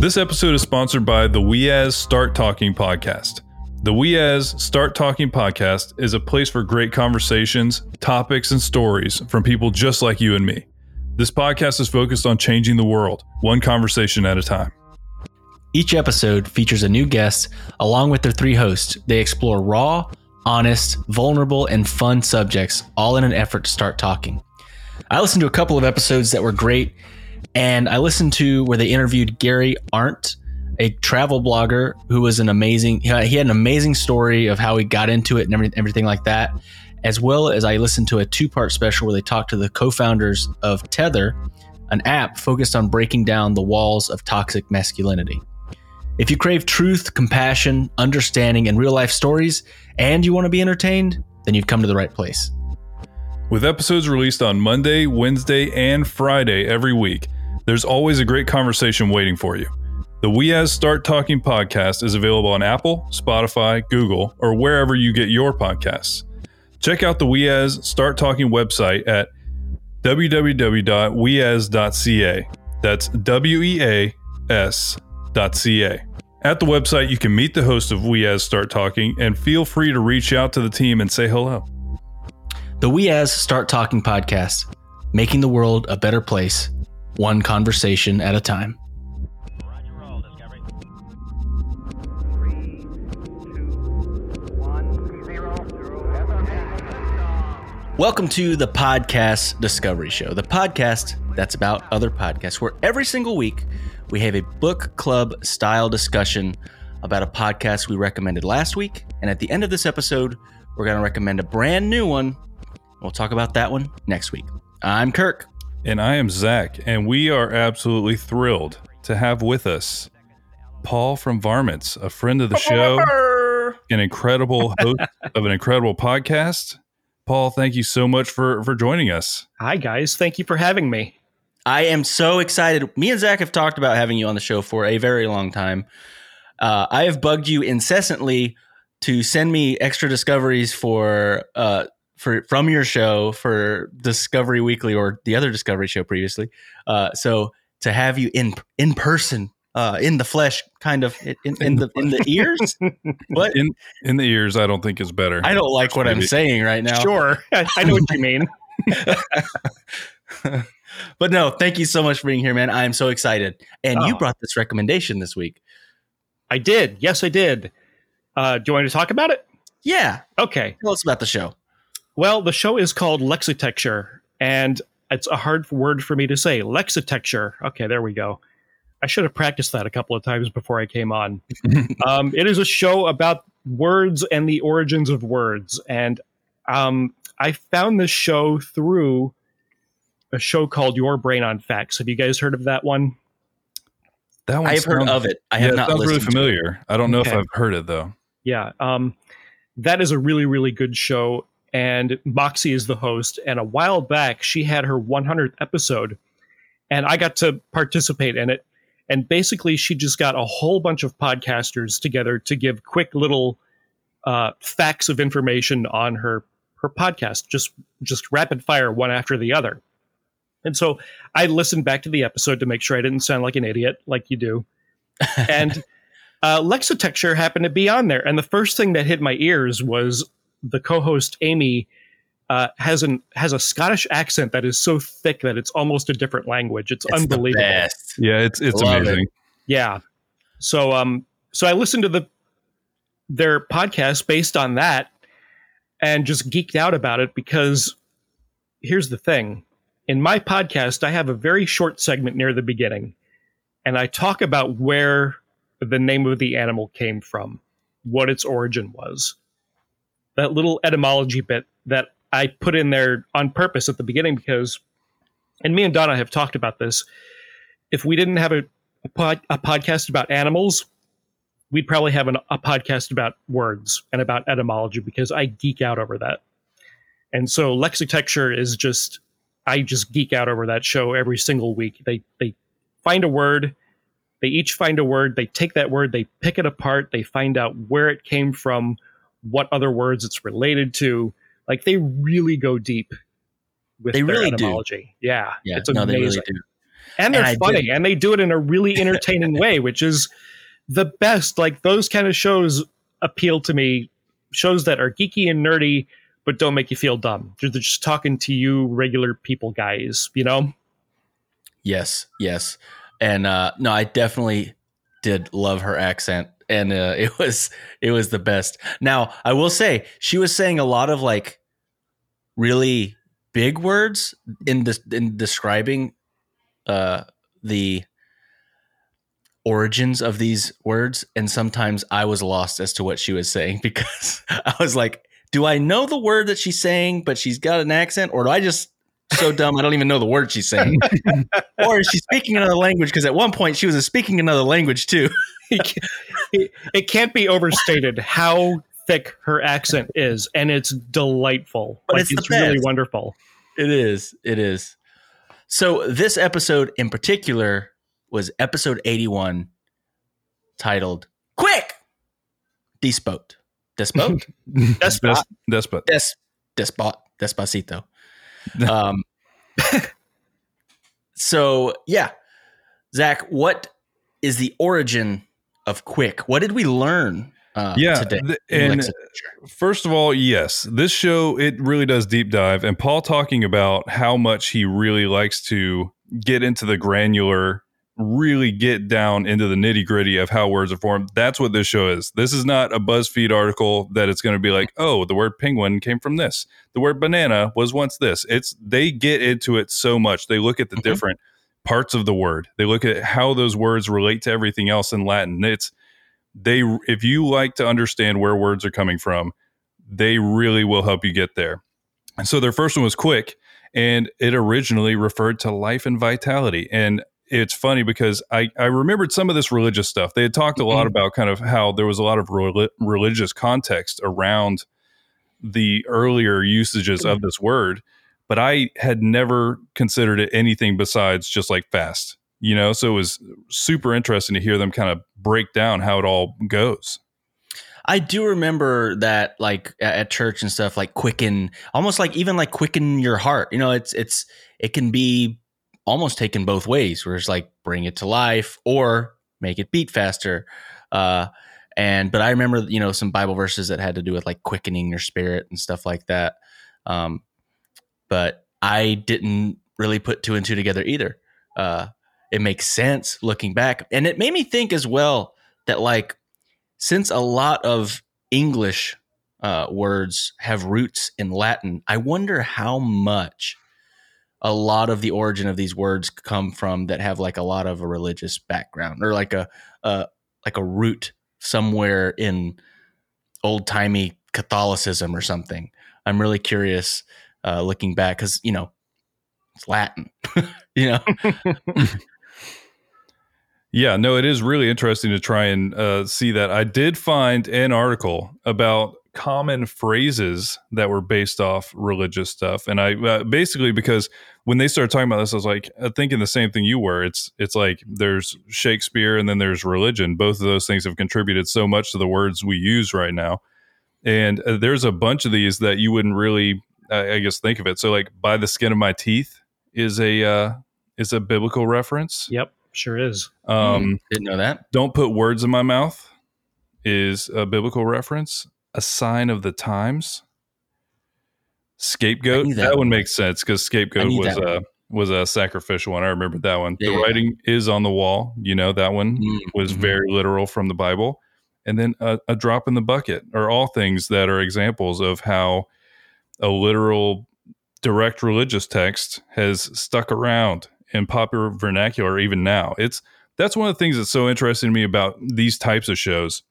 This episode is sponsored by the We As Start Talking podcast. The We As Start Talking podcast is a place for great conversations, topics, and stories from people just like you and me. This podcast is focused on changing the world, one conversation at a time. Each episode features a new guest along with their three hosts. They explore raw, honest, vulnerable, and fun subjects, all in an effort to start talking. I listened to a couple of episodes that were great, and I listened to where they interviewed Gary Arndt, a travel blogger who was an amazing, he had an amazing story of how he got into it and everything, like that, as well as I listened to a two part special where they talked to the co founders of Tether, an app focused on breaking down the walls of toxic masculinity. If you crave truth, compassion, understanding, and real life stories, and you want to be entertained, then you've come to the right place. With episodes released on Monday, Wednesday, and Friday every week, there's always a great conversation waiting for you. The We As Start Talking podcast is available on Apple, Spotify, Google, or wherever you get your podcasts. Check out the We As Start Talking website at www.weas.ca. That's W E A S.ca. At the website, you can meet the host of We As Start Talking and feel free to reach out to the team and say hello. The We As Start Talking podcast, making the world a better place, one conversation at a time. Welcome to the Podcast Discovery Show, the podcast that's about other podcasts, where every single week we have a book club style discussion about a podcast we recommended last week. And at the end of this episode, we're going to recommend a brand new one. We'll talk about that one next week. I'm Kirk. And I am Zach, and we are absolutely thrilled to have with us Paul from Varmints, a friend of the show, an incredible host of an incredible podcast. Paul, thank you so much for for joining us. Hi, guys. Thank you for having me. I am so excited. Me and Zach have talked about having you on the show for a very long time. Uh, I have bugged you incessantly to send me extra discoveries for uh, for from your show for Discovery Weekly or the other Discovery show previously. Uh, so to have you in in person, uh, in the flesh, kind of in, in the in the ears. what? In in the ears, I don't think is better. I don't like what I'm saying right now. Sure. I, I know what you mean. but no, thank you so much for being here, man. I am so excited. And you Oh. brought this recommendation this week. I did. Yes, I did. Uh, do you want me to talk about it? Yeah. Okay. Tell us about the show. Well, the show is called Lexitecture, and it's a hard word for me to say. Lexitecture. Okay, there we go. I should have practiced that a couple of times before I came on. um, it is a show about words and the origins of words, and um, I found this show through a show called Your Brain on Facts. Have you guys heard of that one? that one I have heard of it. I yeah, have not sounds really listened to it. familiar. I don't know if I've heard it though. Yeah, um, that is a really, really good show. And Moxie is the host. And a while back, she had her 100th episode, and I got to participate in it. And basically, she just got a whole bunch of podcasters together to give quick little uh, facts of information on her her podcast, just just rapid fire, one after the other. And so I listened back to the episode to make sure I didn't sound like an idiot, like you do. And uh, Lexitecture happened to be on there, and the first thing that hit my ears was the co-host Amy uh, has an has a Scottish accent that is so thick that it's almost a different language. It's, It's the unbelievable. best. Yeah, it's it's Love amazing. Yeah. So um so I listened to the their podcast based on that and just geeked out about it because here's the thing. In my podcast, I have a very short segment near the beginning and I talk about where the name of the animal came from, what its origin was. That little etymology bit that I put in there on purpose at the beginning because and me and Donna have talked about this. If we didn't have a a, pod, a podcast about animals, we'd probably have an, a podcast about words and about etymology because I geek out over that. And so Lexitecture is just, I just geek out over that show every single week. They they find a word, they each find a word, they take that word, they pick it apart, they find out where it came from, what other words it's related to. Like they really go deep with They their really do. Yeah, Yeah, it's no, amazing. they really do. and they're And funny and they do it in a really entertaining way which is the best like those kind of shows appeal to me shows that are geeky and nerdy but don't make you feel dumb they're they're just talking to you regular people guys you know Yes, yes. And uh no, I definitely did love her accent and uh it was it was the best. Now, I will say she was saying a lot of like really big words in this in describing uh the origins of these words and sometimes I was lost as to what she was saying because I was like do I know the word that she's saying but she's got an accent or do I just so dumb I don't even know the word she's saying or is she speaking another language? Because at one point she was speaking another language too. It, it can't be overstated how thick her accent is and it's delightful But like, it's it's really wonderful It is. It is. So this episode in particular was episode eighty-one, titled "Quick." Despot. Despot. Despot. Despot. Des. Despot. Despacito. Um. so yeah, Zach, what is the origin of quick? What did we learn? Uh, Yeah, today. th- and First of all, yes, this show it really does deep dive, and Paul talking about how much he really likes to get into the granular, really get down into the nitty gritty of how words are formed. That's what this show is. This is not a BuzzFeed article that it's going to be like, oh, the word penguin came from this. The word banana was once this. It's they get into it so much. They look at the Mhm. different parts of the word. They look at how those words relate to everything else in Latin. It's they if you like to understand where words are coming from they really will help you get there. And so their first one was quick and it originally referred to life and vitality. And it's funny because I, I remembered some of this religious stuff. They had talked a lot mm-hmm. about kind of how there was a lot of reli- religious context around the earlier usages of mm-hmm. this word but i had never considered it anything besides just like fast you know so it was super interesting to hear them kind of break down how it all goes I do remember that, like at church and stuff, like quicken, almost like even like quicken your heart. You know, it's it's it can be almost taken both ways, where it's like bring it to life or make it beat faster. Uh, and but I remember, you know, some Bible verses that had to do with like quickening your spirit and stuff like that. Um, but I didn't really put two and two together either. Uh, it makes sense looking back, and it made me think as well that like since a lot of English uh, words have roots in Latin, I wonder how much a lot of the origin of these words come from that have like a lot of a religious background or like a uh, like a root somewhere in old timey Catholicism or something. I'm really curious uh, looking back because you know it's Latin, you know. Yeah, no, it is really interesting to try and uh, see that. I did find an article about common phrases that were based off religious stuff, and I uh, basically because when they started talking about this, I was like uh, thinking the same thing you were. It's it's like there's Shakespeare and then there's religion. Both of those things have contributed so much to the words we use right now, and uh, there's a bunch of these that you wouldn't really, uh, I guess, think of it. So like by the skin of my teeth is a uh, is a biblical reference. yep sure is Um, Didn't know that. don't put words in my mouth is a biblical reference. A sign of the times. Scapegoat. That, that one one. makes sense because scapegoat was that a was a sacrificial one. I remember that one. Yeah, the writing is on the wall. You know that one Mm, was mhm. very literal from the Bible. And then a, a drop in the bucket are all things that are examples of how a literal direct religious text has stuck around in popular vernacular even now. It's that's one of the things that's so interesting to me about these types of shows.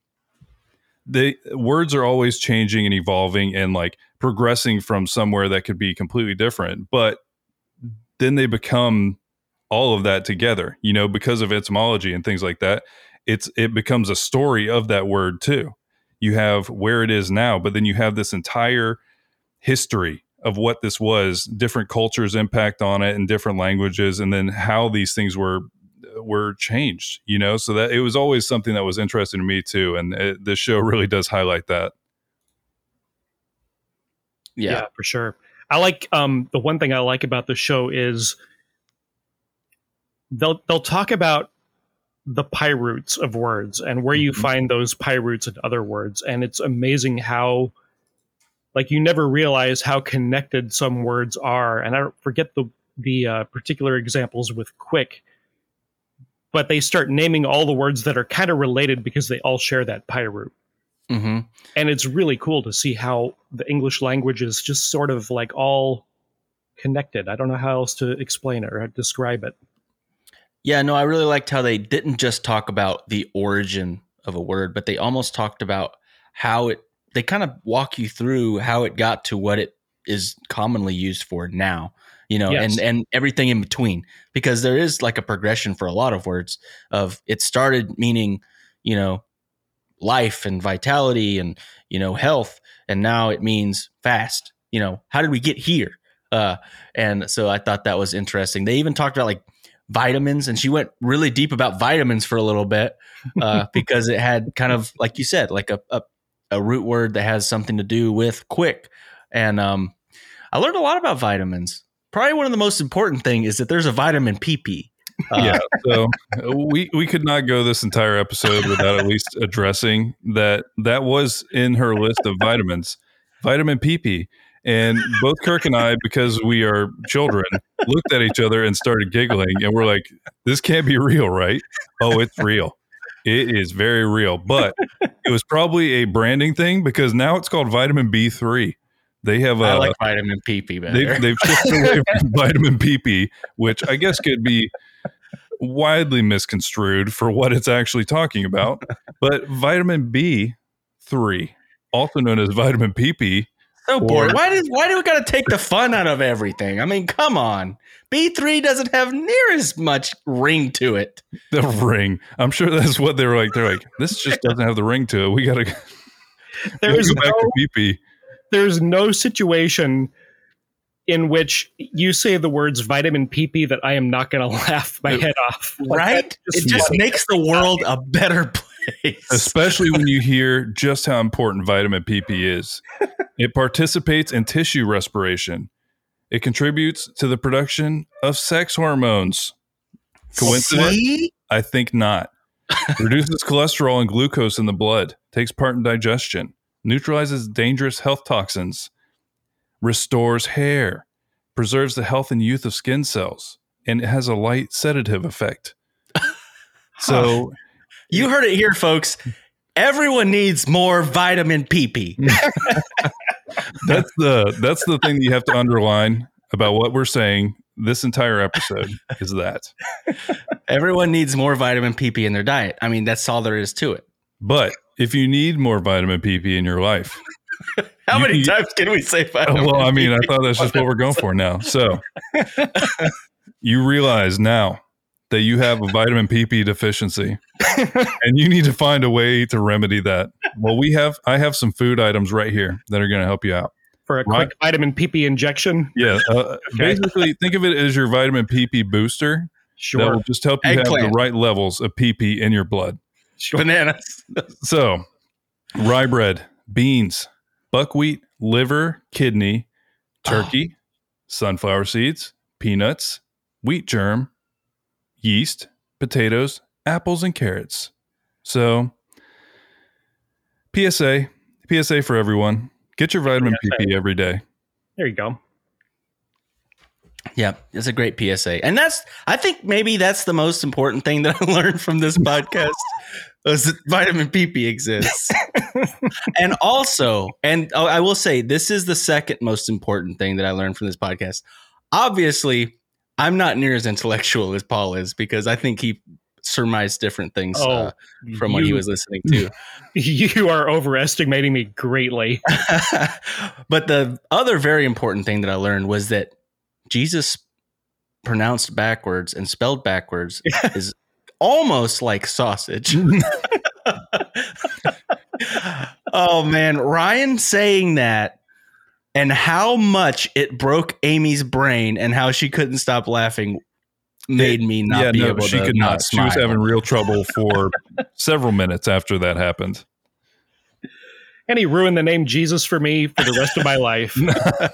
The words are always changing and evolving and like progressing from somewhere that could be completely different, but then they become all of that together, you know, because of etymology and things like that. It's it becomes a story of that word too. You have where it is now, but then you have this entire history of what this was, different cultures impact on it and different languages, and then how these things were were changed. You know, so that it was always something that was interesting to me too, and it, this show really does highlight that. Yeah. for sure. I like um the one thing I like about the show is they'll they'll talk about the PIE roots of words and where you Mhm. find those PIE roots in other words, and it's amazing how like you never realize how connected some words are. And I don't forget the the uh, particular examples with quick, but they start naming all the words that are kind of related because they all share that PIE root hmm and it's really cool to see how the English language is just sort of like all connected. I don't know how else to explain it or describe it. Yeah, no, I really liked how they didn't just talk about the origin of a word, but they almost talked about how it, they kind of walk you through how it got to what it is commonly used for now, you know, Yes. and, and everything in between, because there is like a progression for a lot of words of it started meaning, you know, life and vitality and, you know, health. And now it means fast, you know, how did we get here? Uh, and so I thought that was interesting. They even talked about like vitamins, and she went really deep about vitamins for a little bit uh, because it had kind of like you said, like a, a a root word that has something to do with quick. And um, I learned a lot about vitamins. Probably one of the most important thing is that there's a vitamin PP. Uh, yeah. So uh, we we could not go this entire episode without at least addressing that that was in her list of vitamins, vitamin PP. And both Kirk and I, because we are children, looked at each other and started giggling, and we're like, "This can't be real, right?" Oh, it's real. It is very real, but it was probably a branding thing because now it's called vitamin B three. They have I uh, like vitamin PP better. they've they've shifted away from vitamin PP, which I guess could be widely misconstrued for what it's actually talking about. But vitamin B three, also known as vitamin PP, Oh, so boring. Why did why do we got to take the fun out of everything? I mean, come on. B three doesn't have near as much ring to it. the ring. I'm sure that's what they were like. They're like, this just doesn't have the ring to it. We got to There is go back no, to PP. there's no situation in which you say the words vitamin PP that I am not going to laugh my head off. Like, Right? that's It just funny. makes the world a better place. Especially when you hear just how important vitamin PP is. It participates in tissue respiration. It contributes to the production of sex hormones. Coincidence? See? I think not. Reduces cholesterol and glucose in the blood, takes part in digestion, neutralizes dangerous health toxins, restores hair, preserves the health and youth of skin cells, and it has a light sedative effect. So, You heard it here, folks. Everyone needs more vitamin PP. that's the that's the thing that you have to underline about what we're saying this entire episode is that Everyone needs more vitamin PP in their diet. I mean, that's all there is to it. but if you need more vitamin pp in your life How You many can- times can we say oh, vitamin well i mean i thought that's just what we're going for now so you realize now that you have a vitamin pp deficiency and you need to find a way to remedy that well we have i have some food items right here that are going to help you out for a Right. quick vitamin PP injection. yeah uh, basically think of it as your vitamin pp booster Sure. that Sure. will just help you have the right levels of pp in your blood sure. bananas. So, rye bread, beans, buckwheat, liver, kidney, turkey, sunflower seeds, peanuts, wheat germ, yeast, potatoes, apples, and carrots. So, PSA, PSA for everyone. Get your vitamin PSA. PP every day. There you go. Yeah, it's a great PSA. And that's I think maybe that's the most important thing that I learned from this podcast was that vitamin PP exists. and also, and oh, I will say this is the second most important thing that I learned from this podcast. Obviously, I'm not near as intellectual as Paul is because I think he surmised different things Oh, uh, from what he was listening to. You are overestimating me greatly. but the other very important thing that I learned was that Jesus pronounced backwards and spelled backwards is almost like sausage. oh man, Ryan saying that and how much it broke Amy's brain and how she couldn't stop laughing made me not yeah, be no, able she to could not not. She was having real trouble for several minutes after that happened. And he ruined the name Jesus for me for the rest of my life.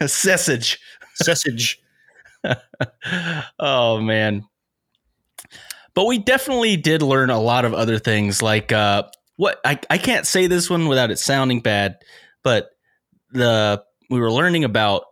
sausage. Sausage. oh man. But we definitely did learn a lot of other things like uh what I, I can't say this one without it sounding bad, but the we were learning about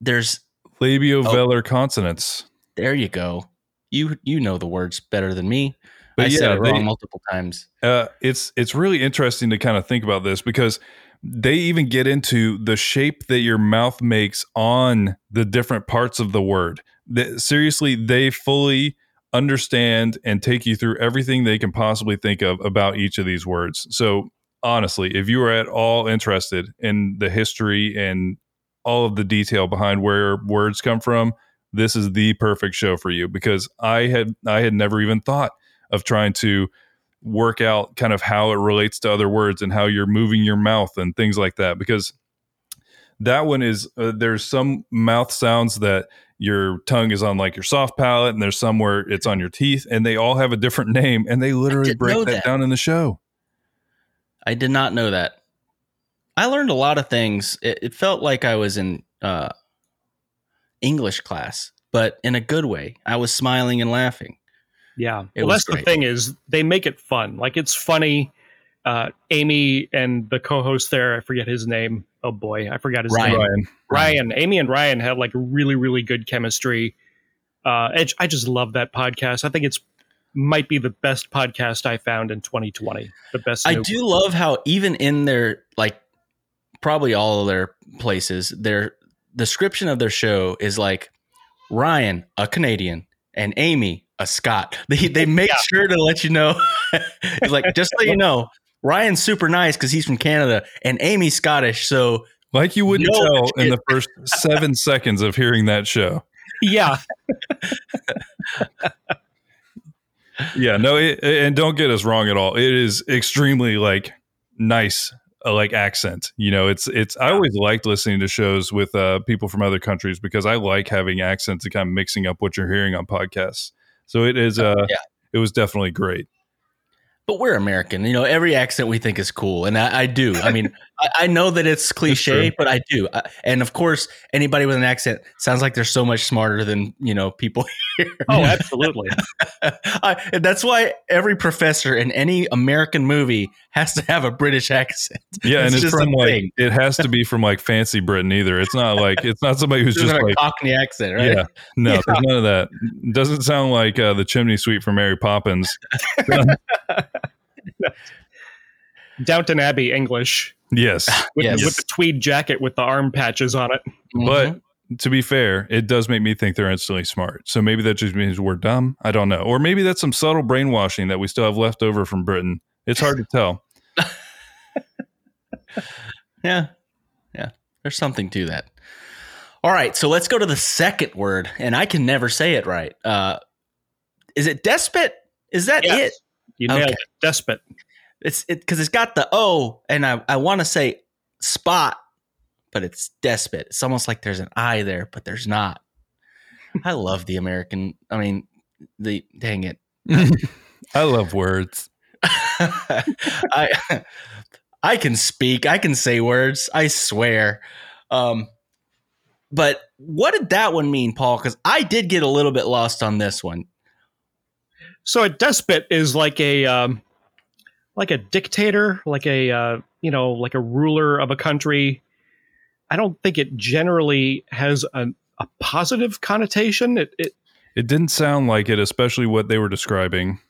there's Labiovelar consonants. there you go. You you know the words better than me. But I yeah, said it wrong they- multiple times. Uh, it's it's really interesting to kind of think about this because they even get into the shape that your mouth makes on the different parts of the word. That seriously, they fully understand and take you through everything they can possibly think of about each of these words. So honestly, if you are at all interested in the history and all of the detail behind where words come from, this is the perfect show for you because I had I had never even thought of trying to work out kind of how it relates to other words and how you're moving your mouth and things like that because that one is uh, there's some mouth sounds that your tongue is on like your soft palate and there's somewhere it's on your teeth and they all have a different name and they literally break that, that. down in the show I did not know that. I learned a lot of things. It, it felt like I was in uh, English class, but in a good way. I was smiling and laughing. Yeah. It well, was that's the thing is they make it fun. Like it's funny. Uh, Amy and the co-host there, I forget his name. Oh boy, I forgot his Ryan. name. Ryan. Ryan. Amy and Ryan had like really, really good chemistry. Uh, I, I just love that podcast. I think it's might be the best podcast I found in 2020. The best. I new- do love how even in their like probably all of their places, their description of their show is like Ryan, a Canadian, and Amy, a Scot. They they make sure to let you know. it's like just so you know, Ryan's super nice because he's from Canada, and Amy's Scottish. So like you wouldn't No, tell in the first seven seconds of hearing that show Yeah. yeah no it, and don't get us wrong at all. It is extremely like nice uh, like accent you know it's it's i always liked listening to shows with uh people from other countries because i like having accents and kind of mixing up what you're hearing on podcasts. So it is uh Yeah. it was definitely great but we're American. You know, every accent we think is cool, and I, I do. I mean, I, I know that it's cliche, but I do. I, and of course, anybody with an accent sounds like they're so much smarter than you know people here. Oh, absolutely. I, that's why every professor in any American movie has to have a British accent. yeah and It's it's just from like thing. it has to be from like fancy britain either it's not like it's not somebody who's It's just a like Cockney accent, right? yeah no Yeah. there's none of that it doesn't sound like uh, the chimney sweep from mary poppins Downton Abbey English yes with, Yes. the, with the tweed jacket with the arm patches on it. But to be fair, it does make me think they're instantly smart. So maybe that just means we're dumb. I don't know. Or maybe that's some subtle brainwashing that we still have left over from Britain. It's hard to tell. Yeah. Yeah. There's something to that. All right. So let's go to the second word. And I can never say it right. Uh, is it despot? Is that Yes. it? You nailed Okay. it. Despot. It's it because it's got the O, and I, I want to say spot, but it's despot. It's almost like there's an I there, but there's not. I love the American. I mean, the dang it. I love words. I I can speak. I can say words. I swear. Um, but what did that one mean, Paul? Because I did get a little bit lost on this one. So a despot is like a um, like a dictator, like a uh, you know, like a ruler of a country. I don't think it generally has a, a positive connotation. It, it It didn't sound like it, especially what they were describing.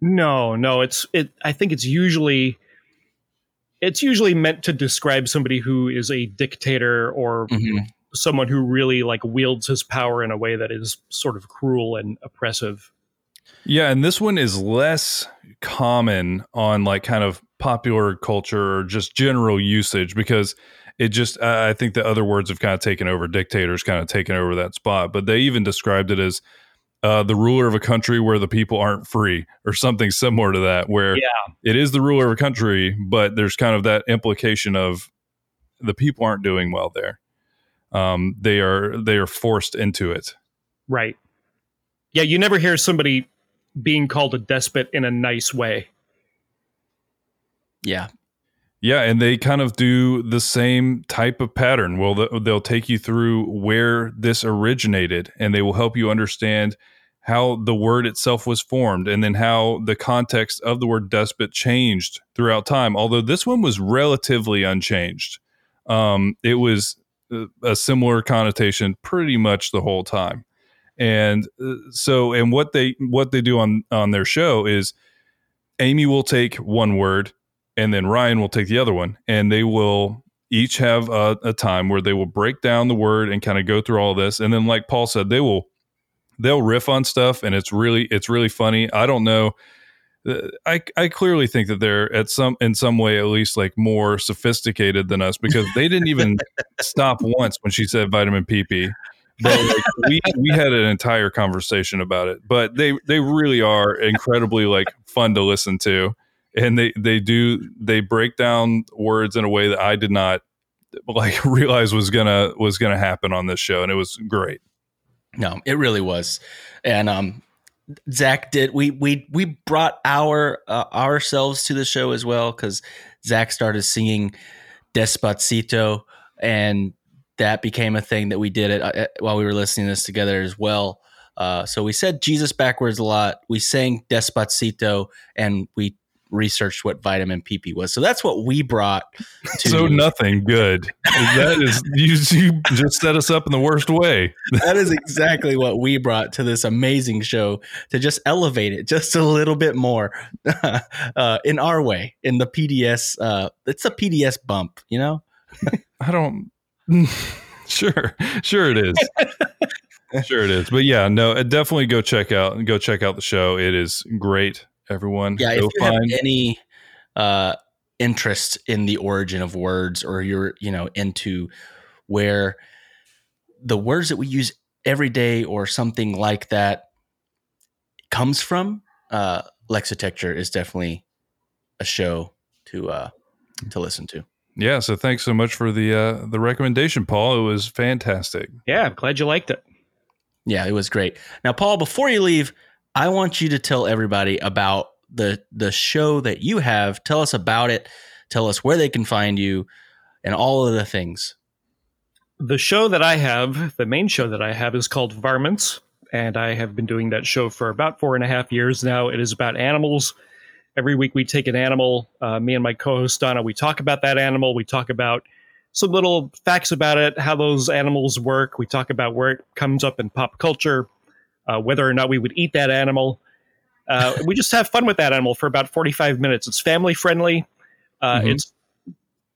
no, no. It's it. I think it's usually it's usually meant to describe somebody who is a dictator or Mhm. someone who really like wields his power in a way that is sort of cruel and oppressive. Yeah, and this one is less common on like kind of popular culture or just general usage because it just I I think the other words have kind of taken over. Dictators kind of taken over that spot, but they even described it as uh, the ruler of a country where the people aren't free or something similar to that, where Yeah. it is the ruler of a country, but there's kind of that implication of the people aren't doing well there. Um, they are they are forced into it. Right. Yeah, you never hear somebody being called a despot in a nice way. Yeah. Yeah, and they kind of do the same type of pattern. Well, they'll take you through where this originated, and they will help you understand how the word itself was formed, and then how the context of the word despot changed throughout time. Although this one was relatively unchanged, um, it was uh, a similar connotation pretty much the whole time. And uh, so, and what they what they do on on their show is, Amy will take one word and then Ryan will take the other one, and they will each have a, a time where they will break down the word and kind of go through all this, and then like Paul said, they will they'll riff on stuff, and it's really it's really funny. I don't know. Uh, I, I clearly think that they're at some in some way at least like more sophisticated than us because they didn't even stop once when she said vitamin PP. But like, we we had an entire conversation about it. But they they really are incredibly like fun to listen to and they they do they break down words in a way that I did not like realize was gonna was gonna happen on this show, and it was great. No, it really was, and um, Zach did we we we brought our uh, ourselves to the show as well because Zach started singing Despacito, and that became a thing that we did it uh, while we were listening to this together as well. Uh, so we said Jesus backwards a lot. We sang Despacito, and we researched what vitamin PP was. So that's what we brought. To so nothing good. that is you, you just set us up in the worst way. that is exactly what we brought to this amazing show to just elevate it just a little bit more uh, in our way in the PDS. Uh, it's a PDS bump, you know. I don't. Sure, sure it is. sure it is. But yeah, no, definitely go check out go check out the show. It is great everyone. Yeah, if you find- have any uh, interest in the origin of words, or you're you know into where the words that we use every day or something like that comes from, uh, Lexitecture is definitely a show to uh, to listen to. Yeah, so thanks so much for the uh, the recommendation, Paul. It was fantastic. Yeah, I'm glad you liked it. Yeah, it was great. Now, Paul, before you leave, I want you to tell everybody about the the show that you have. Tell us about it. Tell us where they can find you and all of the things. The show that I have, the main show that I have, is called Varmints, and I have been doing that show for about four and a half years now. It is about animals. Every week we take an animal. Uh, me and my co-host Donna, we talk about that animal. We talk about some little facts about it, how those animals work. We talk about where it comes up in pop culture, uh, whether or not we would eat that animal. Uh, we just have fun with that animal for about 45 minutes. It's family friendly. Uh, mm-hmm. It's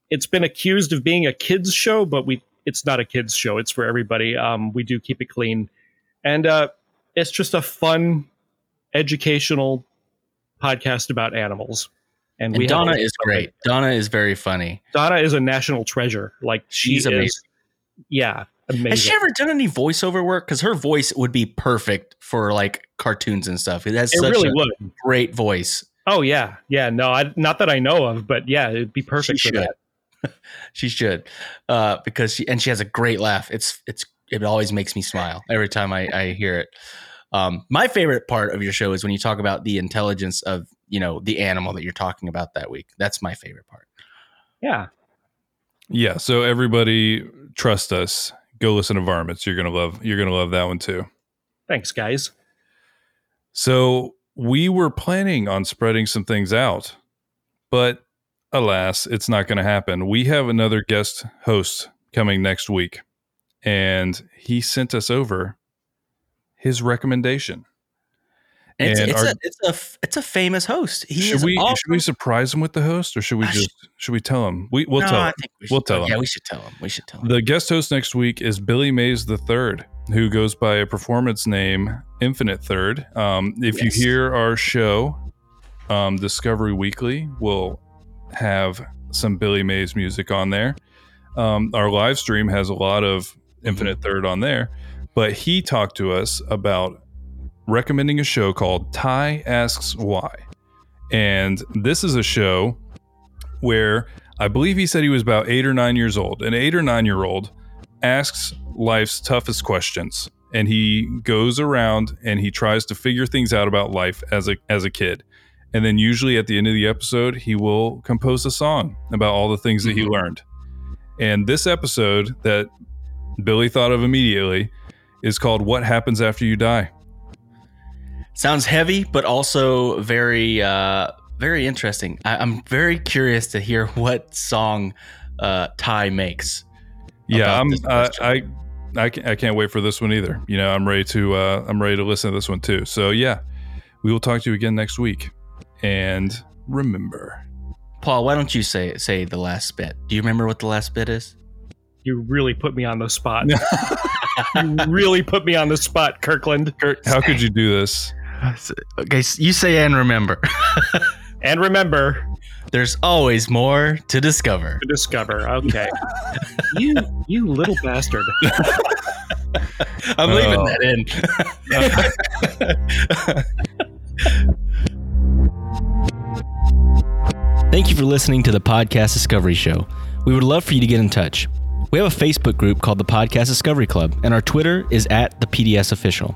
it's been accused of being a kids show, but we it's not a kids show. It's for everybody. Um, we do keep it clean, and uh, it's just a fun, educational podcast about animals. And, and we Donna is great. Donna is very funny. Donna is a national treasure. Like she's amazing. Is, yeah, Amazing. Has she ever done any voiceover work? Because her voice would be perfect for like cartoons and stuff. It has it such really a would. great voice. Oh yeah, yeah. No, I, not that I know of, but yeah, it'd be perfect she for should. that. she should, uh, because she and she has a great laugh. It's it's it always makes me smile every time I, I hear it. Um, my favorite part of your show is when you talk about the intelligence of you know the animal that you're talking about that week. That's my favorite part. Yeah. Yeah. So everybody trust us go listen to Varmints. You're gonna love you're gonna love that one too. Thanks, guys. So we were planning on spreading some things out, but alas, it's not going to happen. We have another guest host coming next week, and he sent us over his recommendation. It's, it's our, a it's a it's a famous host. He should we awesome. should we surprise him with the host, or should we just should we tell him? We we'll no, tell him. We will tell him. Yeah, we should tell him. We should tell him. The guest host next week is Billy Mays the Third, who goes by a performance name Infinite Third. Um, if yes. you hear our show, um, Discovery Weekly will have some Billy Mays music on there. Um, our live stream has a lot of Infinite mm-hmm. Third on there, but he talked to us about recommending a show called Tai Asks Why. And this is a show where I believe he said he was about eight or nine years old. An eight or nine year old asks life's toughest questions and he goes around and he tries to figure things out about life as a as a kid. And then usually at the end of the episode, he will compose a song about all the things that he Mhm. learned. And this episode that Billy thought of immediately is called What Happens After You Die. Sounds heavy, but also very, uh, very interesting. I- I'm very curious to hear what song uh, Tai makes. Yeah, I'm uh. I I can't, I can't wait for this one either. You know, I'm ready to uh, I'm ready to listen to this one too. So yeah, we will talk to you again next week. And remember, Paul, why don't you say say the last bit? Do you remember what the last bit is? You really put me on the spot. you really put me on the spot, Kirkland. Kurt, how could you do this? Okay, s- you say and remember. And remember There's always more to discover. to discover. Okay. you you little bastard. I'm leaving Oh. that in. Thank you for listening to the Podcast Discovery Show. We would love for you to get in touch. We have a Facebook group called the Podcast Discovery Club, and our Twitter is at the PDS Official.